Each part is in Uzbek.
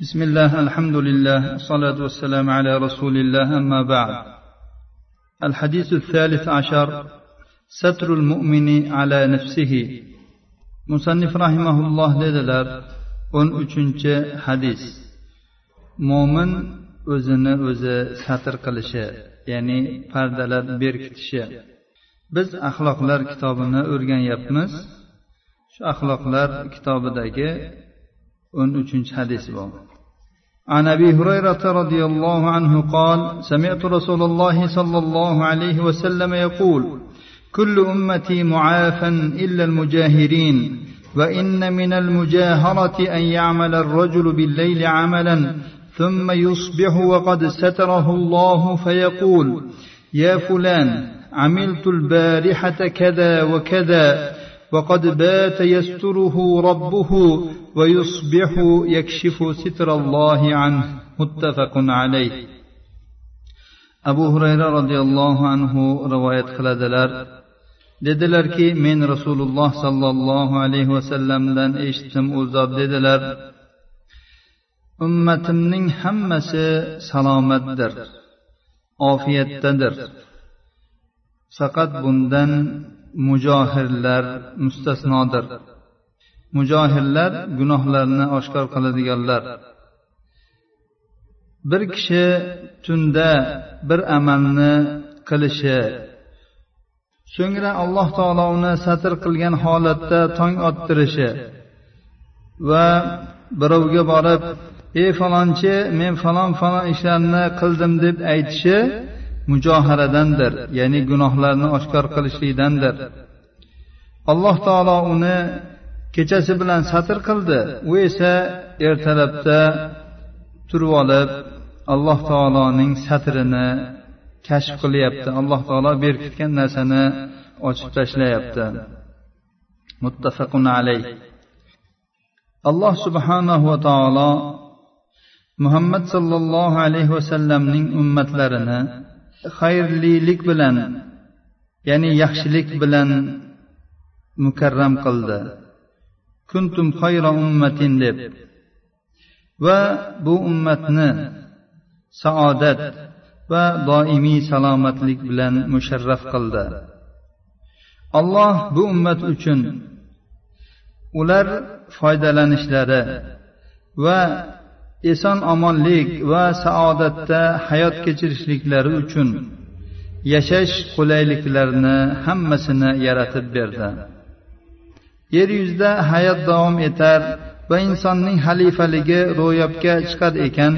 بسم الله الحمد لله الصلاة والسلام على رسول الله أما بعد الحديث الثالث عشر ستر المؤمن على نفسه مصنف رحمه الله dedilar o'n uchinchi hadis mo'min o'zini o'zi satr qilishi ya'ni pardalab berkitishi biz axloqlar kitobini o'rganyapmiz shu axloqlar kitobidagi o'n uchinchi hadis bu عن أبي هريرة رضي الله عنه قال سمعت رسول الله صلى الله عليه وسلم يقول كل أمتي معافى إلا المجاهرين وإن من المجاهرة أن يعمل الرجل بالليل عملا ثم يصبح وقد ستره الله فيقول يا فلان عملت البارحة كذا وكذا وقد بات يستره ربه ويصبح يكشف ستر الله عنه متفق عليه abu hurayra roziyallohu anhu rivoyat qiladilar dedilarki men rasululloh sollallohu alayhi vasallamdan eshitdim u zot dedilar ummatimning hammasi salomatdir ofiyatdadir faqat bundan mujohirlar mustasnodir. Mujohirlar gunohlarni oshkor qiladiganlar. Bir kishi tunda bir amalni qilishi so'ngra alloh taolo uni satr qilgan holatda tong ottirishi va birovga borib ey falonchi men falon falon ishlarni qildim deb aytishi mujoharadandir ya'ni gunohlarni oshkor qilishlikdandir. Alloh taolo uni kechasi bilan satr qildi. U esa ertalabda turib olib alloh taoloning satrini kashf qilyapti. Alloh taolo berkitgan narsani ochib tashlayapti. Muttafaqun alayh. Alloh subhanahu va taolo muhammad sollallohu alayhi vasallamning ummatlarini xayrlilik bilan ya'ni yaxshilik bilan mukarram qildi. Kuntum xayra ummatin deb. Va bu ummatni saodat va doimiy salomatlik bilan musharraf qildi. Alloh bu ummat uchun ular foydalanishlari va eson omonlik va saodatda hayot kechirishliklari uchun yashash qulayliklarini hammasini yaratib berdi. Yer yuzida hayot davom etar va insonning xalifaligi ro'yobga chiqar ekan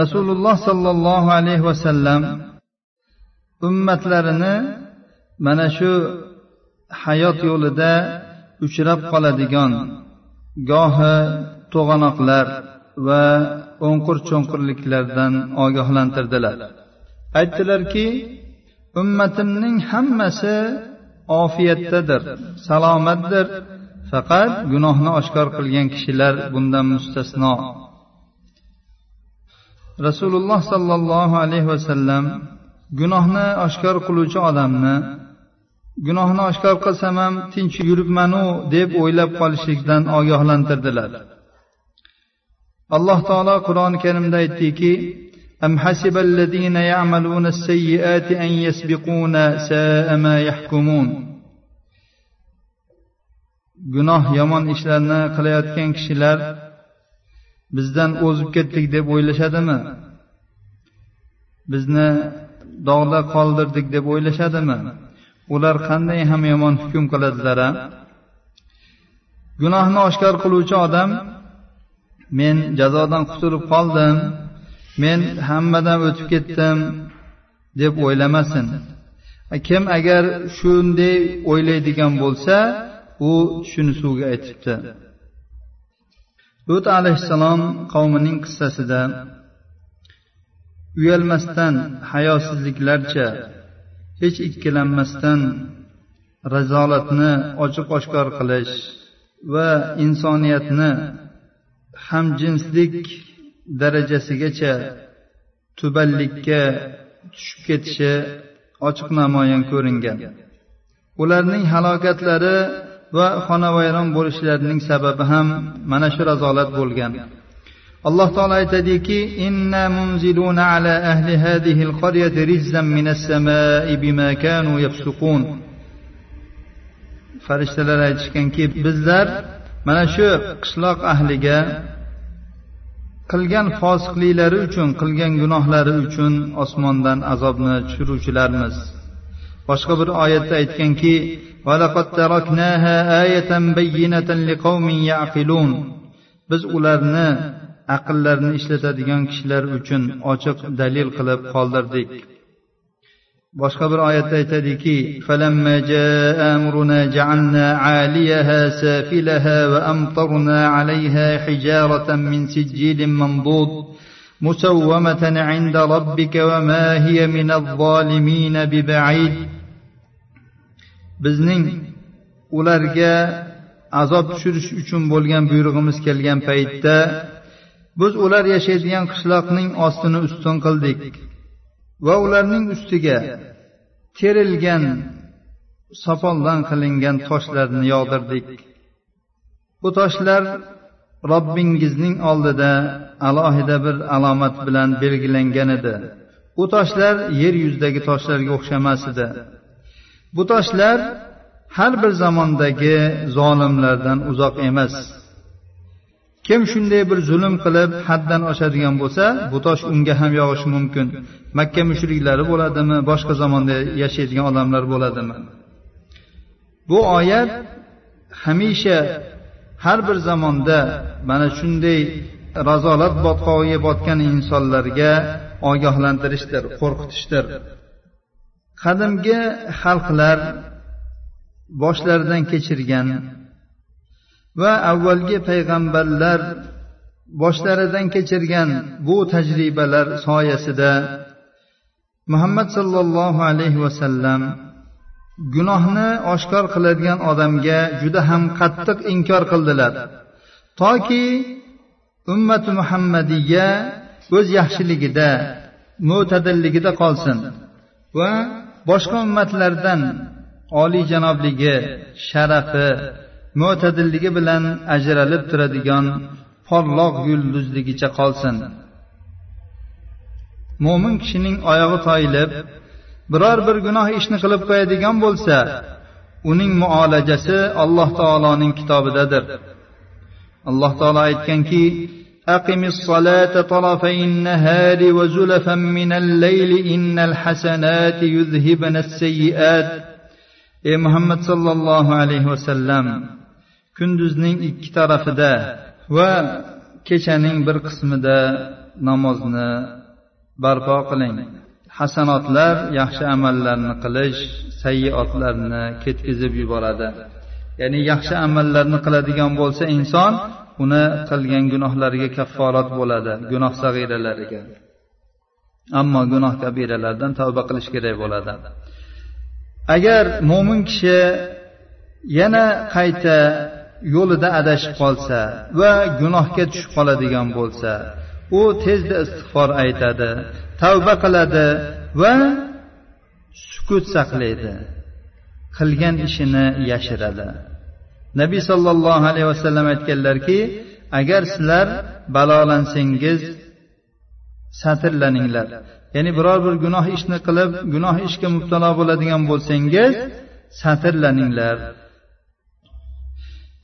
rasululloh sollallohu alayhi vasallam ummatlarini mana shu hayot yo'lida uchrab qoladigan gohi to'g'anoqlar va o'nqir cho'nqirliklardan ogohlantirdilar. Aytdilarki ummatimning hammasi ofiyatdadir salomatdir. Faqat gunohni oshkor qilgan kishilar bundan mustasno. Rasululloh sollallohu alayhi vasallam gunohni oshkor qiluvchi odamni gunohni oshkor qilsam ham tinch yuribmanu deb o'ylab qolishlikdan ogohlantirdilar. alloh taolo qur'oni karimda aytdiki أم حسب الذين يعملون السيئات أن يسبقونا ساء ما يحكمون gunoh yomon ishlarni qilayotgan kishilar bizdan o'zib ketdik deb o'ylashadimi bizni dog'da qoldirdik deb o'ylashadimi ular qanday ham yomon hukm qiladilar gunohni oshkor qiluvchi odam men jazodan qutulib qoldim. Men hammadan o'tib ketdim deb o'ylamasin. Kim agar shunday o'ylaydigan bo'lsa u shuni suvga aytibdi. Lut alayhissalom qavmining qissasida uyalmasdan hayosizliklarcha hech ikkilanmasdan razolatni ochiq oshkor qilish va insoniyatni hamjinslik darajasigacha tubanlikka tushib ketishi ochiq namoyon ko'ringan. Ularning halokatlari va xonavayron bo'lishlarining sababi ham mana shu razolat bo'lgan. Alloh taolo aytadiki inna munziluna ala ahli hadhihi alqaryati rizqan minas samai bima kanu yafsuqun. Farishtalar aytishganki bizlar mana shu qishloq ahliga qilgan fosiqliklari uchun qilgan gunohlari uchun osmondan azobni tushiruvchilarmiz. Boshqa bir oyatda aytganki biz ularni aqllarini ishlatadigan kishilar uchun ochiq dalil qilib qoldirdik. boshqa bir oyatda aytadiki فلما جاء أمرنا جعلنا عاليها سافلها وأمطرنا عليها حجارة من سجيل منضود مسومة عند ربك وما هي من الظالمين ببعيد bizning ularga azob tushirish uchun bo'lgan buyrug'imiz kelgan paytda biz ular yashaydigan qishloqning ostini ustun qildik Va ularning ustiga terilgan sopoldan qilingan toshlarni yog'dirdik. Bu toshlar robbingizning oldida alohida bir alomat bilan belgilangan edi. U toshlar yer yuzidagi toshlarga o'xshamas edi. Bu toshlar har bir zamondagi zolimlardan uzoq emas. Kim shunday bir zulm qilib haddan oshadigan bo'lsa bu tosh unga ham yog'ishi mumkin. Makka mushriklari bo'ladimi boshqa zamonda yashaydigan odamlar bo'ladimi? Bu oyat hamisha har bir zamonda mana shunday razolat botqog'iga botgan insonlarga ogohlantirishdir qo'rqitishdir. Qadimgi xalqlar boshlaridan kechirgan va avvalgi payg'ambarlar boshlaridan kechirgan bu tajribalar soyasida muhammad sollallohu alayhi vasallam gunohni oshkor qiladigan odamga juda ham qattiq inkor qildilar. Toki ummati muhammadiya o'z yaxshiligida mo'tadilligida qolsin va boshqa ummatlardan oliyjanobligi sharafi mo'tadilligi bilan ajralib turadigan porloq yulduzligicha qolsin mo'min kishining oyog'i toyilib biror bir gunoh ishni qilib qo'yadigan bo'lsa uning muolajasi alloh taoloning kitobidadir alloh taolo aytganki أقم الصلاة طرفي النهار وزلفا من الليل إن الحسنات يذهبن السيئات ey muhammad sollallohu alayhi vasallam kunduzning ikki tarafida va kechaning bir qismida namozni barpo qiling. Hasanotlar yaxshi amallarni qilish sayyiotlarni ketkizib yuboradi. Ya'ni yaxshi amallarni qiladigan bo'lsa inson uni qilgan gunohlariga kafforat bo'ladi gunoh sag'iralariga. Ammo gunoh kabiralardan tavba qilish kerak bo'ladi. Agar mo'min kishi yana qayta yo'lida adashib qolsa va gunohga tushib qoladigan bo'lsa u tezda istig'for aytadi tavba qiladi va sukut saqlaydi. Qilgan ishini yashiradi. Nabiy sollallohu alayhi vasallam aytganlarki agar sizlar balolansangiz satrlaninglar. Ya'ni biror bir gunoh ishni qilib gunoh ishga mubtalo bo'ladigan bo'lsangiz satrlaninglar.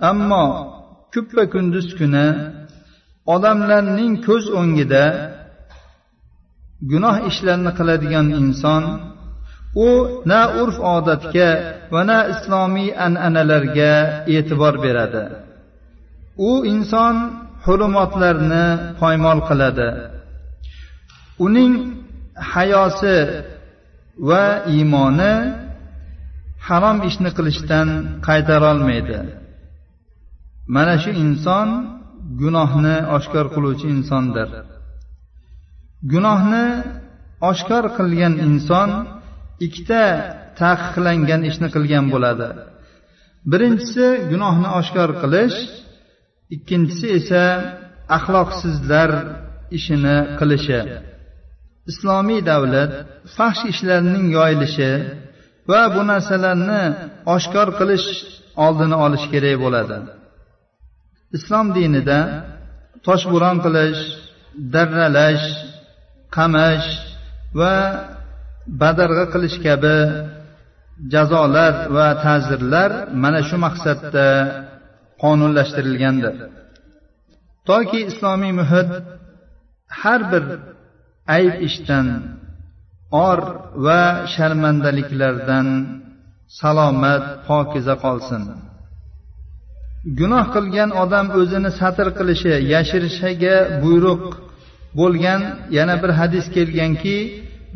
Ammo kuppa kunduz kuni odamlarning ko'z o'ngida gunoh ishlarni qiladigan inson u na urf odatga va na islomiy an'analarga e'tibor beradi. U inson hurumotlarni poymol qiladi. Uning hayosi va iymoni harom ishni qilishdan qaytarolmaydi mana shu inson gunohni oshkor qiluvchi insondir. Gunohni oshkor qilgan inson ikkita taqiqlangan ishni qilgan bo'ladi. Birinchisi gunohni oshkor qilish ikkinchisi esa axloqsizlar ishini qilishi. Islomiy davlat fahsh ishlarning yoyilishi va bu narsalarni oshkor qilish oldini olish kerak bo'ladi. Islom dinida toshbo'ron qilish darralash qamash va badarg'a qilish kabi jazolar va ta'zirlar mana shu maqsadda qonunlashtirilgandir. Toki islomiy muhit har bir ayb ishdan or va sharmandaliklardan salomat pokiza qolsin. Gunoh qilgan odam o'zini satr qilishi yashirishiga buyruq bo'lgan yana bir hadis kelganki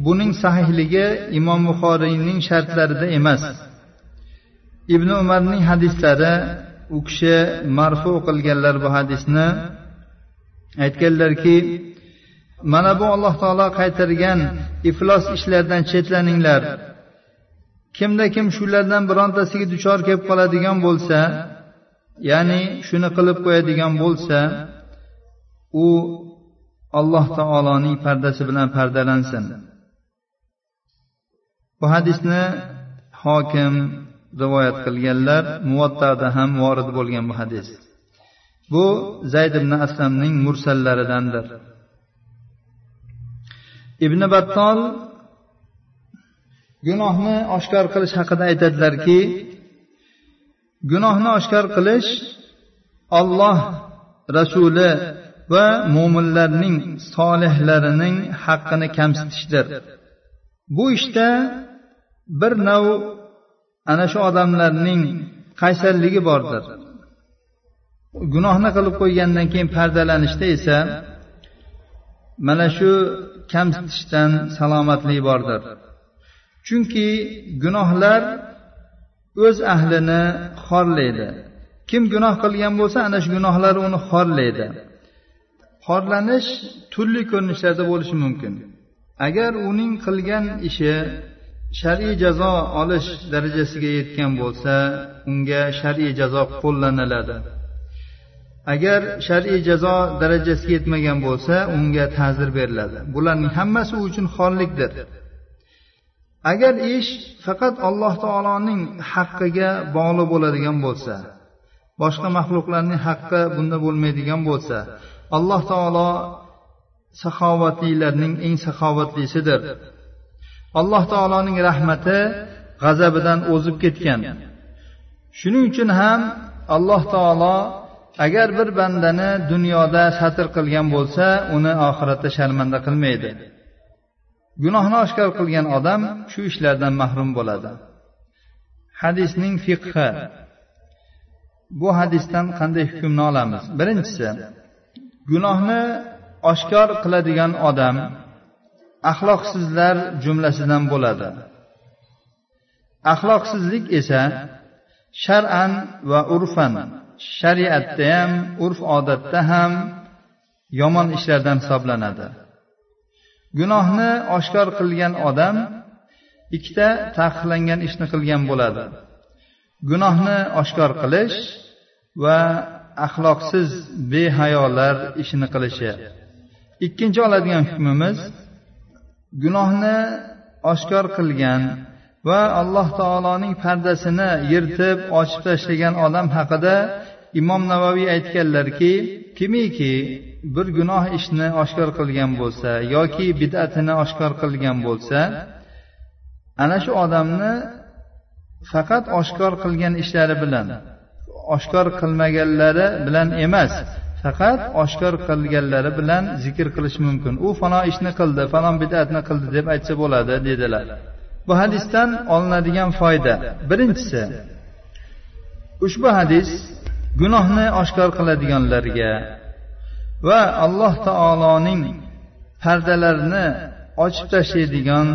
buning sahihligi imom buxoriyning shartlarida emas. Ibn umarning hadislari u kishi marfu qilganlar bu hadisni aytganlarki mana bu alloh taolo qaytargan iflos ishlardan chetlaninglar. Kimda kim shulardan birontasiga duchor kelib qoladigan bo'lsa ya'ni shuni qilib qo'yadigan bo'lsa u alloh taoloning pardasi bilan pardalansin. Bu hadisni hokim rivoyat qilganlar muvattada ham vorid bo'lgan bu hadis. Bu zayd ibn aslamning mursallaridandir. Ibn battol gunohni oshkor qilish haqida aytadilarki gunohni oshkor qilish olloh rasuli va mo'minlarning solihlarining haqqini kamsitishdir. Bu ishda bir nav ana shu odamlarning qaysarligi bordir. Gunohni qilib qo'ygandan keyin pardalanishda esa mana shu kamsitishdan salomatlik bordir. Chunki gunohlar o'z ahlini xorlaydi. Kim gunoh qilgan bo'lsa ana shu gunohlari uni xorlaydi. Xorlanish turli ko'rinishlarda bo'lishi mumkin. Agar uning qilgan ishi shar'iy jazo olish darajasiga yetgan bo'lsa unga shar'iy jazo qo'llaniladi. Agar shar'iy jazo darajasiga yetmagan bo'lsa unga ta'zir beriladi. Bularning hammasi u uchun xorlikdir. Agar ish faqat alloh taoloning haqqiga bog'liq bo'ladigan bo'lsa boshqa maxluqlarning haqqi bunda bo'lmaydigan bo'lsa alloh taolo saxovatlilarning eng saxovatlisidir. Alloh taoloning rahmati g'azabidan o'zib ketgan. Shuning uchun ham alloh taolo agar bir bandani dunyoda satr qilgan bo'lsa uni oxiratda sharmanda qilmaydi. Gunohni oshkor qilgan odam shu ishlardan mahrum bo'ladi. Hadisning fiqhi. Bu hadisdan qanday hukmni olamiz? Birinchisi gunohni oshkor qiladigan odam axloqsizlar jumlasidan bo'ladi. Axloqsizlik esa shar'an va urfan shariatda ham urf odatda ham yomon ishlardan hisoblanadi. Gunohni oshkor qilgan odam ikkita taqiqlangan ishni qilgan bo'ladi. Gunohni oshkor qilish va axloqsiz behayolar ishini qilishi. Ikkinchi oladigan hukmimiz gunohni oshkor qilgan va alloh taoloning pardasini yirtib ochib tashlagan odam haqida imom navoiy aytganlarki kimiki bir gunoh ishni oshkor qilgan bo'lsa yoki bid'atini oshkor qilgan bo'lsa ana shu odamni faqat oshkor qilgan ishlari bilan oshkor qilmaganlari bilan emas faqat oshkor qilganlari bilan zikr qilish mumkin. U falon ishni qildi falon bid'atni qildi deb aytsa bo'ladi dedilar. Bu hadisdan olinadigan foyda. Birinchisi ushbu hadis gunohni oshkor qiladiganlarga va alloh taoloning pardalarini ochib tashlaydigan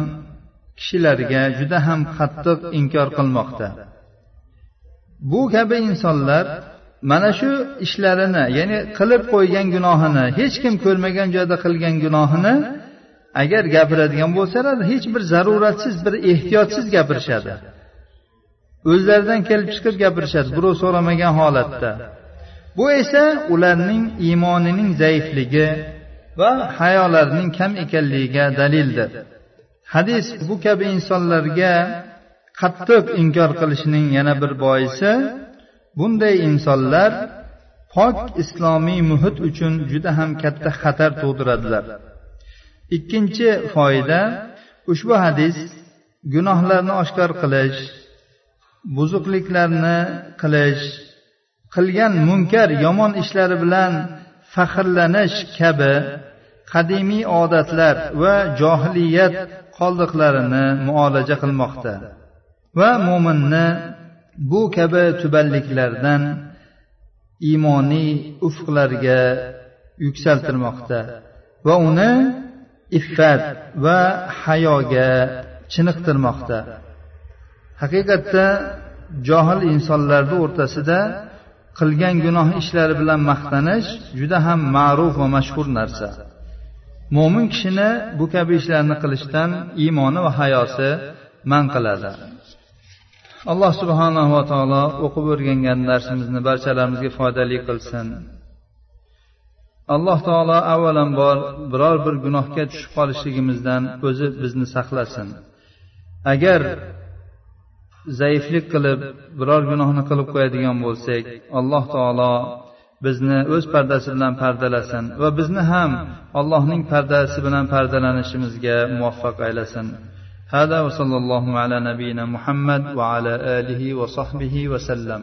kishilarga juda ham qattiq inkor qilmoqda. Bu kabi insonlar mana shu ishlarini ya'ni qilib qo'ygan gunohini hech kim ko'rmagan joyda qilgan gunohini agar gapiradigan bo'lsalar hech bir zaruratsiz bir ehtiyotsiz gapirishadi. O'zlaridan kelib chiqib gapirishadi birov so'ramagan holatda. Bu esa ularning iymonining zaifligi va hayolarining kam ekanligiga dalildir. Hadis bu kabi insonlarga qattiq inkor qilishning yana bir boisi bunday insonlar pok islomiy muhit uchun juda ham katta xatar tug'diradilar. Ikkinchi foyda ushbu hadis gunohlarni oshkor qilish buzuqliklarni qilish qilgan munkar yomon ishlari bilan faxrlanish kabi qadimiy odatlar va johiliyat qoldiqlarini muolaja qilmoqda. Va mo'minni bu kabi tubanliklardan iymoniy ufqlarga yuksaltirmoqda va uni iffat va hayoga chiniqtirmoqda. Haqiqatda johil insonlarni o'rtasida qilgan gunoh ishlari bilan maqtanish juda ham ma'ruf va mashhur narsa. Mo'min kishini bu kabi ishlarni qilishdan iymoni va hayosi man qiladi. Alloh subhanahu va taolo o'qib o'rgangan darsimizni barchalarimizga foydali qilsin. Alloh taolo avvalambor biror bir gunohga tushib qolishligimizdan o'zi bizni saqlasin. Agar zaiflik qilib biror gunohni qilib qo'yadigan bo'lsak alloh taolo bizni o'z pardasi bilan pardalasin va bizni ham allohning pardasi bilan pardalanishimizga muvaffaq aylasin هذا وصلى الله على نبينا محمد وعلى اله وصحبه وسلم